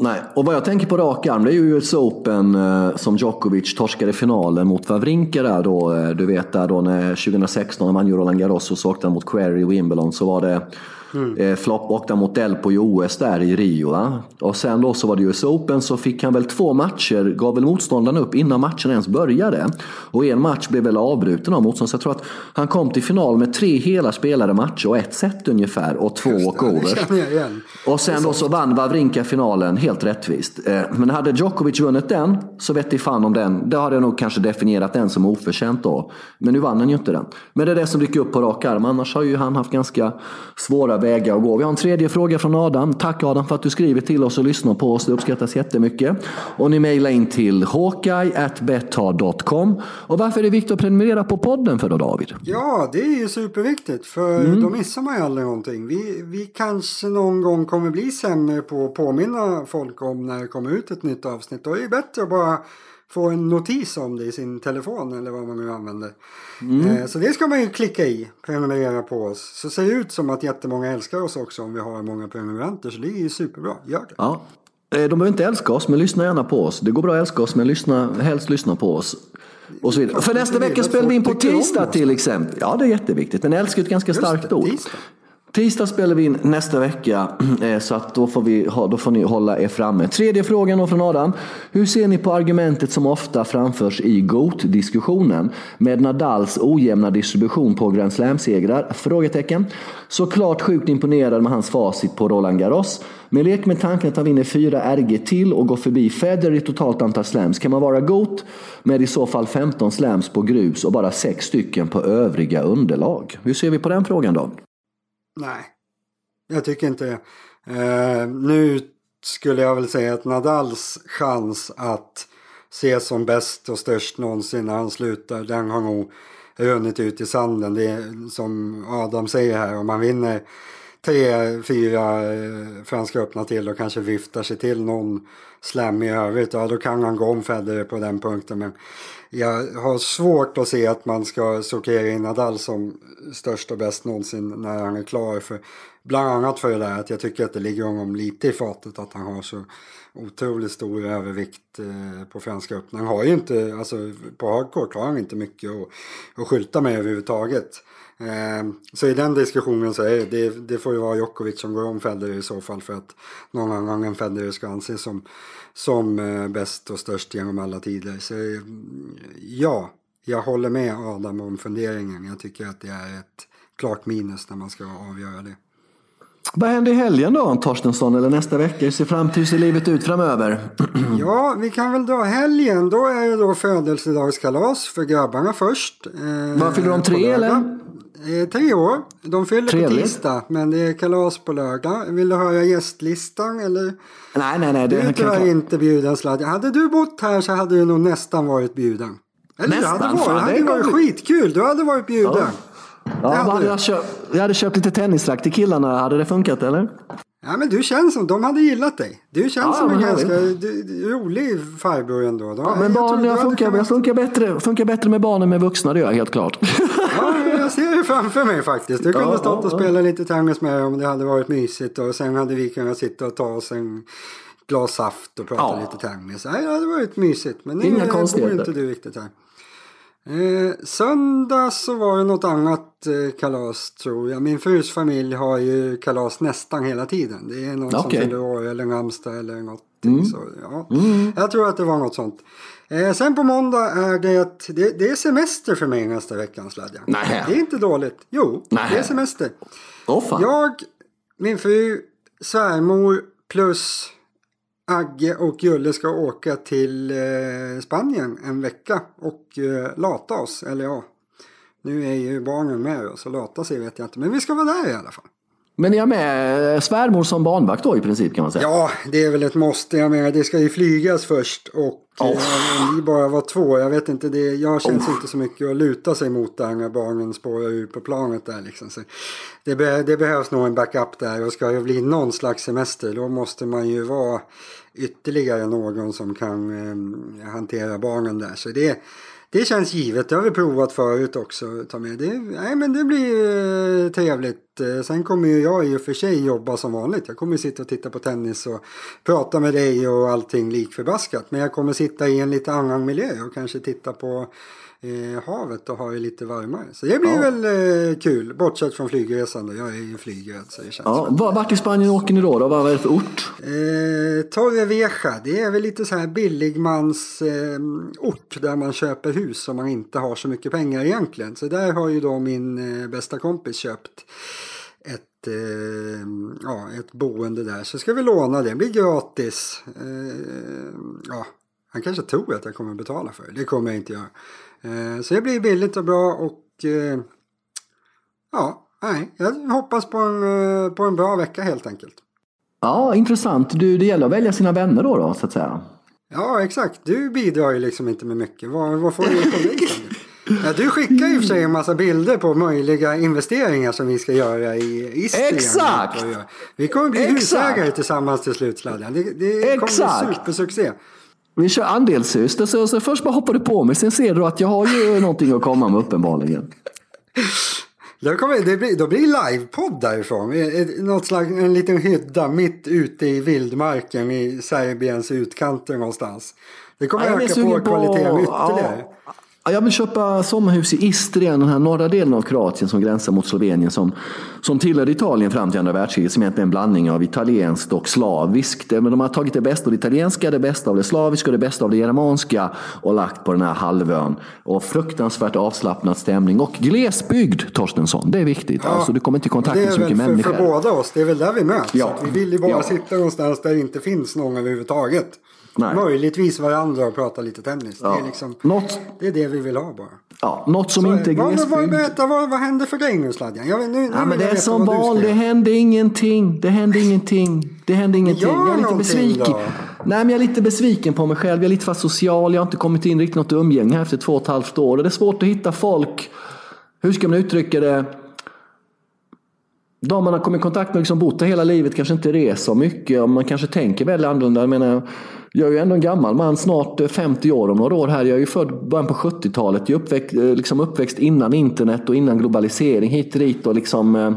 Nej, och vad jag tänker på rak arm det är ju US Open eh, som Djokovic torskade finalen mot Wawrinka där då. Eh, du vet där då när 2016 när man gjorde Roland Garros och så åkte han mot Query i Wimbledon så var det Mm. Eh, Flopp åkte mot Delpo i OS där i Rio. Va? Och sen då så var det US Open så fick han väl två matcher, gav väl motståndaren upp innan matchen ens började. Och en match blev väl avbruten av motståndaren. Så jag tror att han kom till final med tre hela spelade matcher och ett set ungefär och två walkovers. Och sen då så vann Wawrinka finalen helt rättvist. Eh, men hade Djokovic vunnit den så vet jag fan om den. Då hade jag nog kanske definierat den som oförtjänt då. Men nu vann han ju inte den. Men det är det som dyker upp på rak arm. Annars har ju han haft ganska svåra vägar att gå. Vi har en tredje fråga från Adam. Tack Adam för att du skriver till oss och lyssnar på oss. Det uppskattas jättemycket. Och ni mejlar in till hawkeye.betthard.com. Och varför är det viktigt att prenumerera på podden för då David? Ja, det är ju superviktigt. För mm. då missar man ju aldrig någonting. Vi, vi kanske någon gång kommer bli sämre på att påminna folk om när det kommer ut ett nytt avsnitt. Då är det bättre att bara få en notis om det i sin telefon eller vad man nu använder. Mm. Eh, så det ska man ju klicka i, prenumerera på oss. Så ser det ut som att jättemånga älskar oss också om vi har många prenumeranter. Så det är ju superbra, gör det. Ja. Eh, de behöver inte älska oss, men lyssna gärna på oss. Det går bra att älska oss, men lyssna, helst lyssna på oss. Och så vidare. För nästa vecka spelar vi in på tisdag till exempel. Ja, det är jätteviktigt. Men älskar är ett ganska starkt ord. Tisdag. Tisdag spelar vi in nästa vecka, eh, så att då, får vi, då får ni hålla er framme. Tredje frågan då från Adam. Hur ser ni på argumentet som ofta framförs i GOAT-diskussionen med Nadals ojämna distribution på Grand Slam-segrar? Frågetecken. Såklart sjukt imponerad med hans facit på Roland Garros. Men lek med tanken att han vinner fyra RG till och går förbi Federer i totalt antal slams. Kan man vara GOAT med i så fall 15 slams på grus och bara 6 stycken på övriga underlag? Hur ser vi på den frågan då? Nej, jag tycker inte det. Eh, nu skulle jag väl säga att Nadals chans att se som bäst och störst någonsin när han slutar, den har nog runnit ut i sanden. Det är som Adam säger här, om man vinner tre, fyra eh, Franska öppna till och kanske viftar sig till någon slam i övrigt, ja då kan han gå om Federer på den punkten. Men jag har svårt att se att man ska sortera in Nadal som störst och bäst någonsin när han är klar. För, bland annat för det där att jag tycker att det ligger honom lite i fatet att han har så otroligt stor övervikt eh, på Franska öppna. Han har ju inte, alltså på hardcourt har han inte mycket att, att skylta med överhuvudtaget. Eh, så i den diskussionen så är det, det får ju vara Djokovic som går om Federer i så fall för att någon annan än Federer ska anses som som eh, bäst och störst genom alla tider. Så ja, jag håller med Adam om funderingen. Jag tycker att det är ett klart minus när man ska avgöra det. Vad händer i helgen då, Torstensson, eller nästa vecka? Hur ser framtidslivet ut framöver? ja, vi kan väl dra helgen. Då är det då födelsedagskalas för grabbarna först. Eh, Vad fyller de tre eller? Eh, tre år. De fyller Trevligt. på tisdag, men det är kalas på lördag. Vill du höra gästlistan eller? Nej, nej, nej. Det du är tyvärr inte bjuden Sladja. Hade du bott här så hade du nog nästan varit bjuden. Eller nästan? hade varit, det hade varit skitkul. Du hade varit bjuden. Ja. Ja, hade jag, köpt, jag hade köpt lite tennisrack till killarna. Hade det funkat eller? Ja men du känns som, de hade gillat dig. Du känns ja, som en ganska du, rolig farbror ändå. ja, men barn, jag, funkar, kunnat... jag funkar, bättre, funkar bättre med barn än med vuxna, det gör jag helt klart. ja, jag ser det framför mig faktiskt. Du kunde ja, stått och ja, spela lite tennis med om det hade varit mysigt och sen hade vi kunnat sitta och ta oss en glas saft och prata ja. lite tennis. Nej, det hade varit mysigt. Men nu bor inte du riktigt här. Eh, söndag så var det något annat eh, kalas tror jag. Min frus familj har ju kalas nästan hela tiden. Det är någon okay. som fyller år eller namnsdag eller något. Mm. Så, ja. Mm. Jag tror att det var något sånt. Eh, sen på måndag är det, det, det är semester för mig nästa vecka Sladja. Det är inte dåligt. Jo, Nej. det är semester. Oh, jag, min fru, svärmor plus Agge och Julle ska åka till eh, Spanien en vecka och eh, lata oss. Eller ja, nu är ju barnen med oss så lata sig vet jag inte. Men vi ska vara där i alla fall. Men ni har med eh, svärmor som barnvakt då i princip kan man säga? Ja, det är väl ett måste. Jag menar, det ska ju flygas först och oh. eh, vi bara var två. Jag vet inte, det, jag känns oh. inte så mycket att luta sig mot där när barnen spårar ur på planet där liksom. Så det, be, det behövs nog en backup där och ska det bli någon slags semester då måste man ju vara ytterligare någon som kan eh, hantera barnen där. Så det, det känns givet. Det har vi provat förut också. Ta med. Det, nej, men det blir eh, trevligt Eh, sen kommer ju jag i och för sig jobba som vanligt. Jag kommer sitta och titta på tennis och prata med dig och allting likförbaskat. Men jag kommer sitta i en lite annan miljö och kanske titta på eh, havet och ha det lite varmare. Så det blir ja. väl eh, kul, bortsett från flygresan då. Jag är ju flygrädd så det känns ja. Vart i Spanien åker ni då? då? Vad är det för ort? Eh, Torrevieja, det är väl lite så här billigmans eh, ort där man köper hus om man inte har så mycket pengar egentligen. Så där har ju då min eh, bästa kompis köpt ett, eh, ja, ett boende där. Så ska vi låna det, det blir gratis. Eh, ja, han kanske tror att jag kommer betala för det, det kommer jag inte göra. Eh, så det blir billigt och bra och eh, ja, nej, jag hoppas på en, eh, på en bra vecka helt enkelt. Ja, intressant. Du, det gäller att välja sina vänner då, då så att säga. Ja, exakt. Du bidrar ju liksom inte med mycket. Vad, vad får du på dig? Ja, du skickar ju för sig en massa bilder på möjliga investeringar som vi ska göra i Istrien. Exakt! Vi kommer bli Exakt. husägare tillsammans till slut Det, det kommer bli supersuccé. Vi kör andelshus. Så, så först bara hoppar du på mig, sen ser du att jag har ju någonting att komma med uppenbarligen. Då, kommer, det blir, då blir det livepodd därifrån. Något slags, en liten hydda mitt ute i vildmarken i Serbiens utkanter någonstans. Det kommer ja, öka på kvaliteten ytterligare. Ja, jag vill köpa sommarhus i Istrien, den här norra delen av Kroatien som gränsar mot Slovenien som, som tillhörde Italien fram till andra världskriget som egentligen är en blandning av italienskt och slaviskt. Men de har tagit det bästa av det italienska, det bästa av det slaviska och det bästa av det germanska och lagt på den här halvön. Och fruktansvärt avslappnad stämning och glesbygd, Torstensson. Det är viktigt. Ja, alltså, du kommer inte i kontakt med så mycket för, människor. För båda oss, det är väl där vi möts. Ja. Vi vill ju bara ja. sitta någonstans där det inte finns någon överhuvudtaget. Nej. Möjligtvis varandra och prata lite tennis. Ja. Det, är liksom, något, det är det vi vill ha bara. Ja, något som så, inte är glesbygd. Vad, berätta, vad, vad hände för dig nu Sladjan? Jag, nu, ja, men det är som vanligt, det hände ingenting. Det hände ingenting. Det hände ingenting. Jag är lite besviken. Då. Nej, men jag är lite besviken på mig själv. Jag är lite för social. Jag har inte kommit in riktigt något umgänge här efter två och ett halvt år. Och det är svårt att hitta folk. Hur ska man uttrycka det? de man har kommit i kontakt med, liksom bott där hela livet, kanske inte reser mycket och man kanske tänker väldigt annorlunda. Jag menar, jag är ju ändå en gammal man, snart 50 år om några år här. Jag är ju född början på 70-talet. Jag är uppväxt, eh, liksom uppväxt innan internet och innan globalisering hit och dit. Och liksom, eh,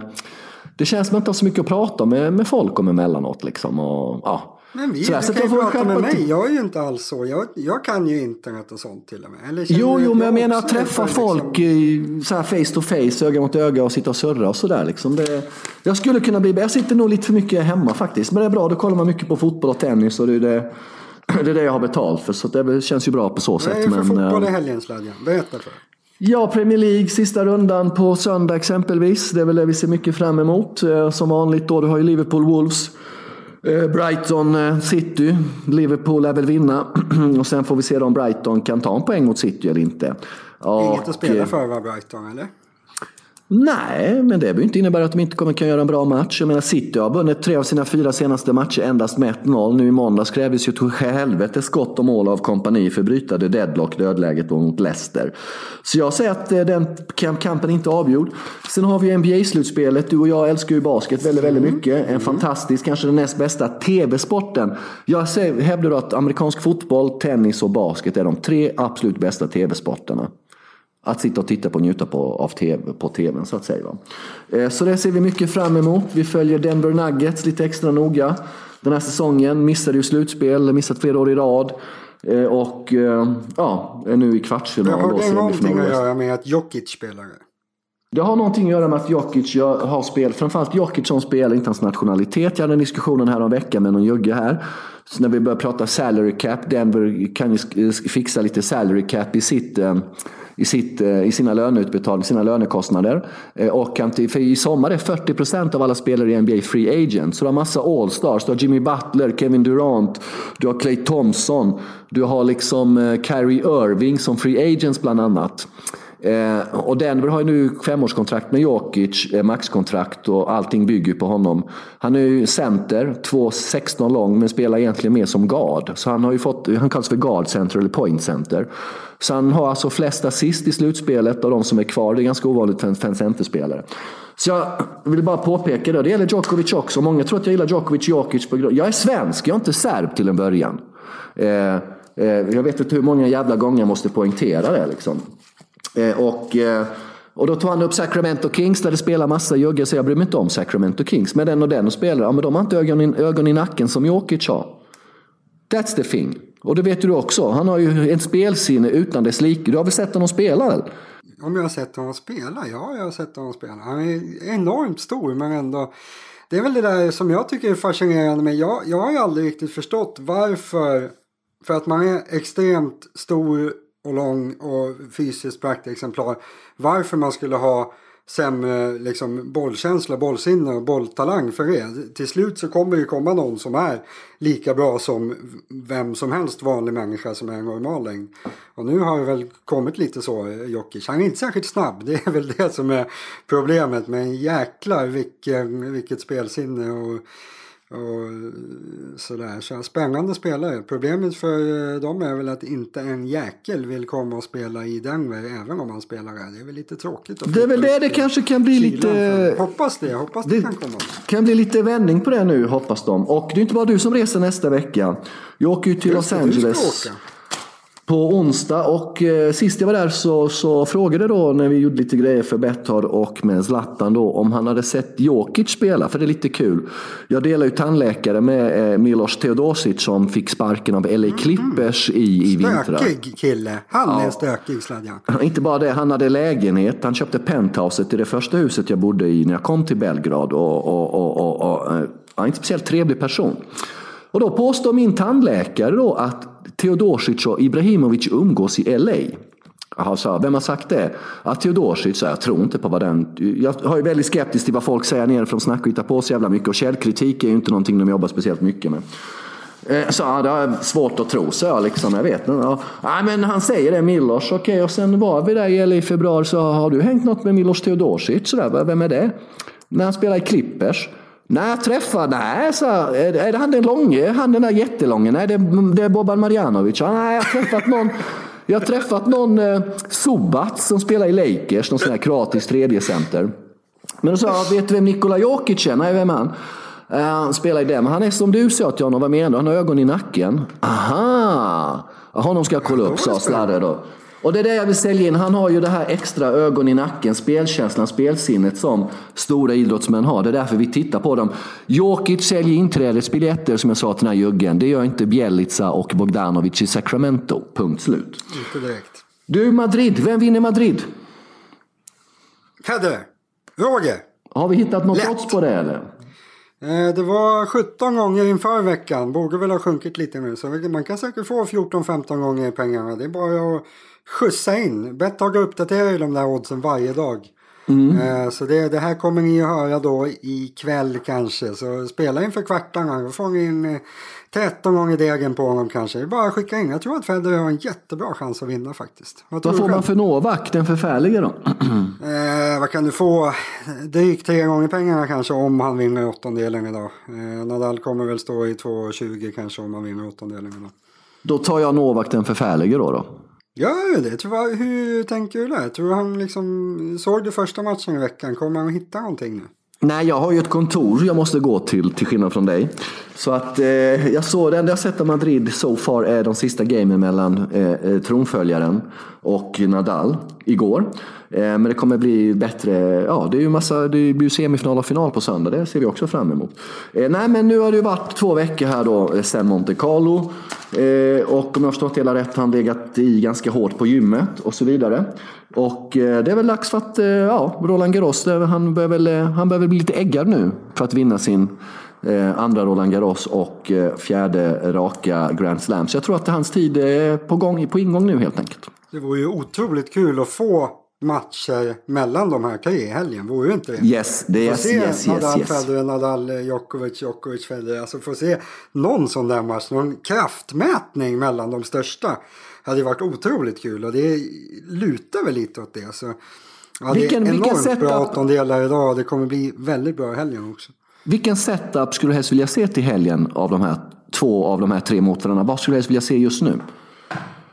det känns som att man inte har så mycket att prata med, med folk om emellanåt. Liksom, och, ja. Men vi, så du kan ju prata med mig. Jag är ju inte alls så. Jag, jag kan ju internet och sånt till och med. Eller jo, jo, men jag menar att träffa folk liksom... så här face to face, öga mot öga och sitta och surra och sådär. Liksom. jag skulle kunna bli, jag sitter nog lite för mycket hemma faktiskt. Men det är bra, då kollar man mycket på fotboll och tennis. Och det, det, det är det jag har betalt för. Så det känns ju bra på så sätt. Vad är det för men, fotboll i helgen, Sladjan? Berätta för. Ja, Premier League, sista rundan på söndag exempelvis. Det är väl det vi ser mycket fram emot. Eh, som vanligt då, du har ju Liverpool Wolves. Eh, Brighton eh, City. Liverpool lär väl vinna. Och sen får vi se om Brighton kan ta en poäng mot City eller inte. Inget att spela för va, Brighton eller? Nej, men det behöver inte innebära att de inte kommer kunna göra en bra match. Jag menar City har vunnit tre av sina fyra senaste matcher endast med 1-0. Nu i måndags krävdes ju till helvete skott och mål av kompani för att bryta det deadlock, dödläget mot Leicester. Så jag säger att eh, den kampen inte är avgjord. Sen har vi NBA-slutspelet. Du och jag älskar ju basket väldigt, väldigt mm. mycket. En mm. fantastisk, kanske den näst bästa tv-sporten. Jag hävdar att amerikansk fotboll, tennis och basket är de tre absolut bästa tv-sporterna att sitta och titta på och njuta på, av TV, på tvn så att säga. Eh, så det ser vi mycket fram emot. Vi följer Denver Nuggets lite extra noga den här säsongen. Missade ju slutspel, missat flera år i rad. Eh, och eh, ja, är nu i kvartsfinal. Har det någonting att göra med att Jokic spelar? Det har någonting att göra med att Jokic har spel, framförallt Jokic som spelar, inte hans nationalitet. Jag hade en diskussion här om veckan med någon jugge här. Så när vi börjar prata salary cap, Denver kan ju fixa lite salary cap i sitt i, sitt, eh, i sina löneutbetalningar, sina lönekostnader. Eh, och för i sommar är 40 procent av alla spelare i NBA free agent. Så du har massa all-stars. Du har Jimmy Butler, Kevin Durant, du har Clay Thompson, du har liksom eh, Kyrie Irving som free agents bland annat. Eh, och Denver har ju nu femårskontrakt med Jokic, eh, maxkontrakt och allting bygger på honom. Han är ju center, 2,16 lång men spelar egentligen mer som guard. Så han har ju fått, han kallas för guard center eller point center. Så han har alltså flest assist i slutspelet av de som är kvar. Det är ganska ovanligt för en, för en centerspelare. Så jag vill bara påpeka det. Det gäller Djokovic också. Många tror att jag gillar Djokovic Jokic på grund Jag är svensk, jag är inte serb till en början. Eh, eh, jag vet inte hur många jävla gånger jag måste poängtera det. Liksom. Eh, och, eh, Och då tar han upp Sacramento Kings där det spelar massa juggar, så jag bryr mig inte om Sacramento Kings. Men den och den och spelar, ja men de har inte ögon i, ögon i nacken som Jokic har. That's the thing. Och det vet du också, han har ju ett spelsinne utan dess like. Du har väl sett honom spela? Eller? Om jag har sett honom spela? Ja, jag har sett honom spela. Han är enormt stor men ändå. Det är väl det där som jag tycker är fascinerande med. Jag, jag har ju aldrig riktigt förstått varför. För att man är extremt stor och lång och fysiskt praktexemplar. Varför man skulle ha sämre liksom, bollkänsla, bollsinne och bolltalang för det. Till slut så kommer det komma någon som är lika bra som vem som helst vanlig människa som är en normal längd. Och nu har det väl kommit lite så, Jokic. Han är inte särskilt snabb, det är väl det som är problemet. Men jäklar vilken, vilket spelsinne och och sådär. Så spännande spelare. Problemet för eh, dem är väl att inte en jäkel vill komma och spela i Denver även om han spelar här. Det är väl lite tråkigt. Det är väl det det kanske kan bli lite... Hoppas det. Hoppas det, det kan komma. kan bli lite vändning på det nu hoppas de. Och det är inte bara du som reser nästa vecka. Jag åker ju till Los Angeles på onsdag och eh, sist jag var där så, så frågade då när vi gjorde lite grejer för Betthard och med Zlatan då om han hade sett Jokic spela, för det är lite kul. Jag delar ju tandläkare med eh, Milos Teodosic som fick sparken av LA Clippers mm. i, i vintras. Stökig kille, han ja. är stökig sladjan. Inte bara det, han hade lägenhet, han köpte penthouset i det första huset jag bodde i när jag kom till Belgrad och, och, och, och, och ja, inte speciellt trevlig person. Och då påstår min tandläkare då att Teodosic och Ibrahimovic umgås i LA. Alltså, vem har sagt det? Ja, Teodosic, jag tror inte på vad den... Jag har ju väldigt skeptisk till vad folk säger nerifrån och snackar och hittar på så jävla mycket. Och källkritik är ju inte någonting de jobbar speciellt mycket med. Eh, så ja, det är svårt att tro, så jag liksom. Jag vet inte. Ja, men han säger det, Milos. Okej, okay, och sen var vi där i LA i februari så har du hängt något med Milos Teodosic? Sådär, vem är det? När han spelar i Clippers. Nej, jag träffade, nej, så, är, är det han den långe, han den där jättelånge? Nej, det, det är Boban Marjanovic. Ja, nej, jag har träffat någon, jag har träffat någon eh, Subat som spelar i Lakers, någon sån här kroatisk tredjecenter. Men då sa jag, vet du vem Nikola Jokic är? Nej, vem är han? Uh, han spelar i det, men han är som du sa till honom, vad menar du? Han har ögon i nacken. Aha! Honom ska jag kolla upp, sa Slarre då. Och det är det jag vill sälja in. Han har ju det här extra ögon i nacken, spelkänslan, spelsinnet som stora idrottsmän har. Det är därför vi tittar på dem. Jokic säljer inträdesbiljetter som jag sa till den här juggen. Det gör inte Bjelica och Bogdanovic i Sacramento. Punkt slut. Inte direkt. Du, Madrid. Vem vinner Madrid? Federer. Roger. Har vi hittat något odds på det eller? Eh, det var 17 gånger inför veckan. Borde väl ha sjunkit lite nu. Så man kan säkert få 14-15 gånger pengarna. Det är bara att skjutsa in. Betthard uppdaterar ju de där oddsen varje dag. Mm. Eh, så det, det, här kommer ni att höra då ikväll kanske. Så spela inför kvartarna. Då får ni in 13 gånger degen på honom kanske. Det är bara att skicka in. Jag tror att Federer har en jättebra chans att vinna faktiskt. Vad, vad får man för Novak, den förfärlige då? eh, vad kan du få? Drygt tre gånger pengarna kanske om han vinner åttondelen idag. Eh, Nadal kommer väl stå i 2,20 kanske om han vinner åttondelen idag. Då tar jag Novak den förfärlige då. då. Ja, det? Tror, hur tänker du där? Tror du han liksom, såg du första matchen i veckan? Kommer han att hitta någonting nu? Nej, jag har ju ett kontor jag måste gå till, till skillnad från dig. Så att eh, jag såg, det enda jag sett av Madrid so far är de sista gamen mellan eh, eh tronföljaren och Nadal igår. Eh, men det kommer bli bättre, ja det är ju massa, det blir semifinal och final på söndag, det ser vi också fram emot. Eh, nej men nu har det ju varit två veckor här då eh, sen Monte Carlo. och om jag har förstått hela rätt har han legat i ganska hårt på gymmet och så vidare. Och det är väl dags för att, ja, Roland Garros, han behöver, han behöver bli lite äggad nu för att vinna sin andra Roland Garros och fjärde raka Grand Slam. Så jag tror att hans tid är på, gång, på ingång nu helt enkelt. Det vore ju otroligt kul att få matcher mellan de här tre i helgen, vore inte det? Yes, det är yes, se yes, Nadal, yes, Federer, Nadal, Djokovic, Djokovic, Federer. Alltså få se någon sån där match, någon kraftmätning mellan de största. Hade varit otroligt kul och det lutar väl lite åt det. Så, ja, vilken, det är enormt vilken bra åttondelar idag och det kommer bli väldigt bra i helgen också. Vilken setup skulle du helst vilja se till helgen av de här två av de här tre mot varandra? Vad skulle du helst vilja se just nu?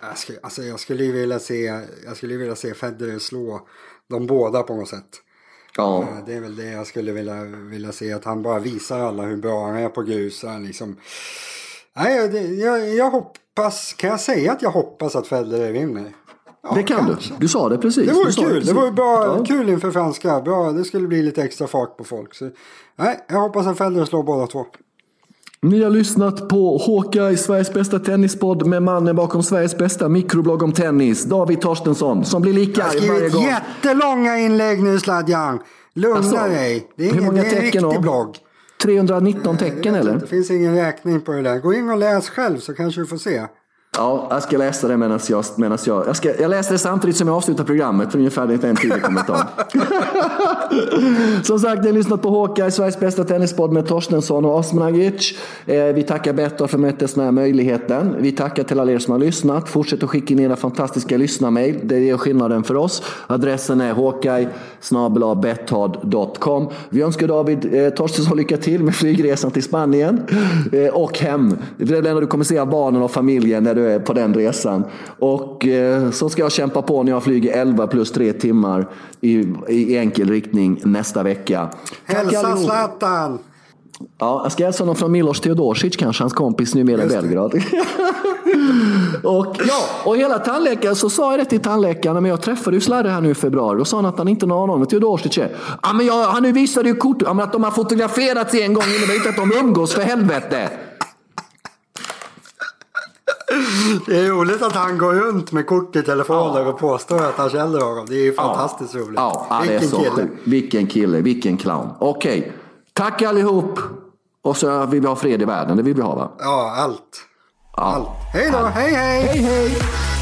Jag skulle, alltså jag skulle vilja se, jag skulle vilja se Federer slå de båda på något sätt. Ja. Eh, det är väl det jag skulle vilja, vilja se, att han bara visar alla hur bra han är på grus. liksom... Nej, det, jag, jag hoppas, kan jag säga att jag hoppas att Federer vinner? Ja, det kan kanske. du. Du sa det precis. Det vore kul. Det, det vore bra, ja. kul inför franska. Bra. Det skulle bli lite extra fart på folk. Så, nej, jag hoppas att Federer slår båda två. Ni har lyssnat på Håka i Sveriges bästa tennispodd med mannen bakom Sveriges bästa mikroblogg om tennis, David Torstensson, som blir lika varje gång. jättelånga inlägg nu Sladjan. Lugna alltså, dig. Det är, ingen, det är en riktig då? blogg. 319 tecken eller? Det finns ingen räkning på det där. Gå in och läs själv så kanske du får se. Ja, jag ska läsa det medan jag... Medans jag, jag, ska, jag läser det samtidigt som jag avslutar programmet för ungefär en tidig kommentar. som sagt, ni har lyssnat på Håka, Sveriges bästa tennispodd med Torstensson och Osmanagic. Eh, vi tackar Bettor för mötet den här möjligheten. Vi tackar till alla er som har lyssnat. Fortsätt att skicka in era fantastiska lyssnarmail. Det är skillnaden för oss. Adressen är håkaj Vi önskar David eh, Torstensson lycka till med flygresan till Spanien eh, och hem. Det är det enda du kommer se av barnen och familjen när du är på den resan. Och eh, så ska jag kämpa på när jag flyger 11 plus 3 timmar i, i enkel riktning nästa vecka. Hälsa Zlatan! Ja, jag ska hälsa honom från Milos Teodosic kanske, hans kompis numera i Belgrad. och, ja, och hela tandläkaren, så sa jag det till tandläkaren, men jag träffade ju Slarre här nu i februari. Då sa han att han inte har någon aning om Teodosic är. Ja, men jag, han visade ju kort, ja, men att de har fotograferats en gång innebär inte att de umgås för helvete. Det är roligt att han går runt med kort i telefonen ja. och påstår att han känner honom. Det är ju fantastiskt ja. roligt. Ja, vilken det är så kille. Vilken kille, vilken clown. Okej, okay. tack allihop. Och så vill vi ha fred i världen, det vill vi ha va? Ja, allt. allt. Hej då, hej hej! Hej hej!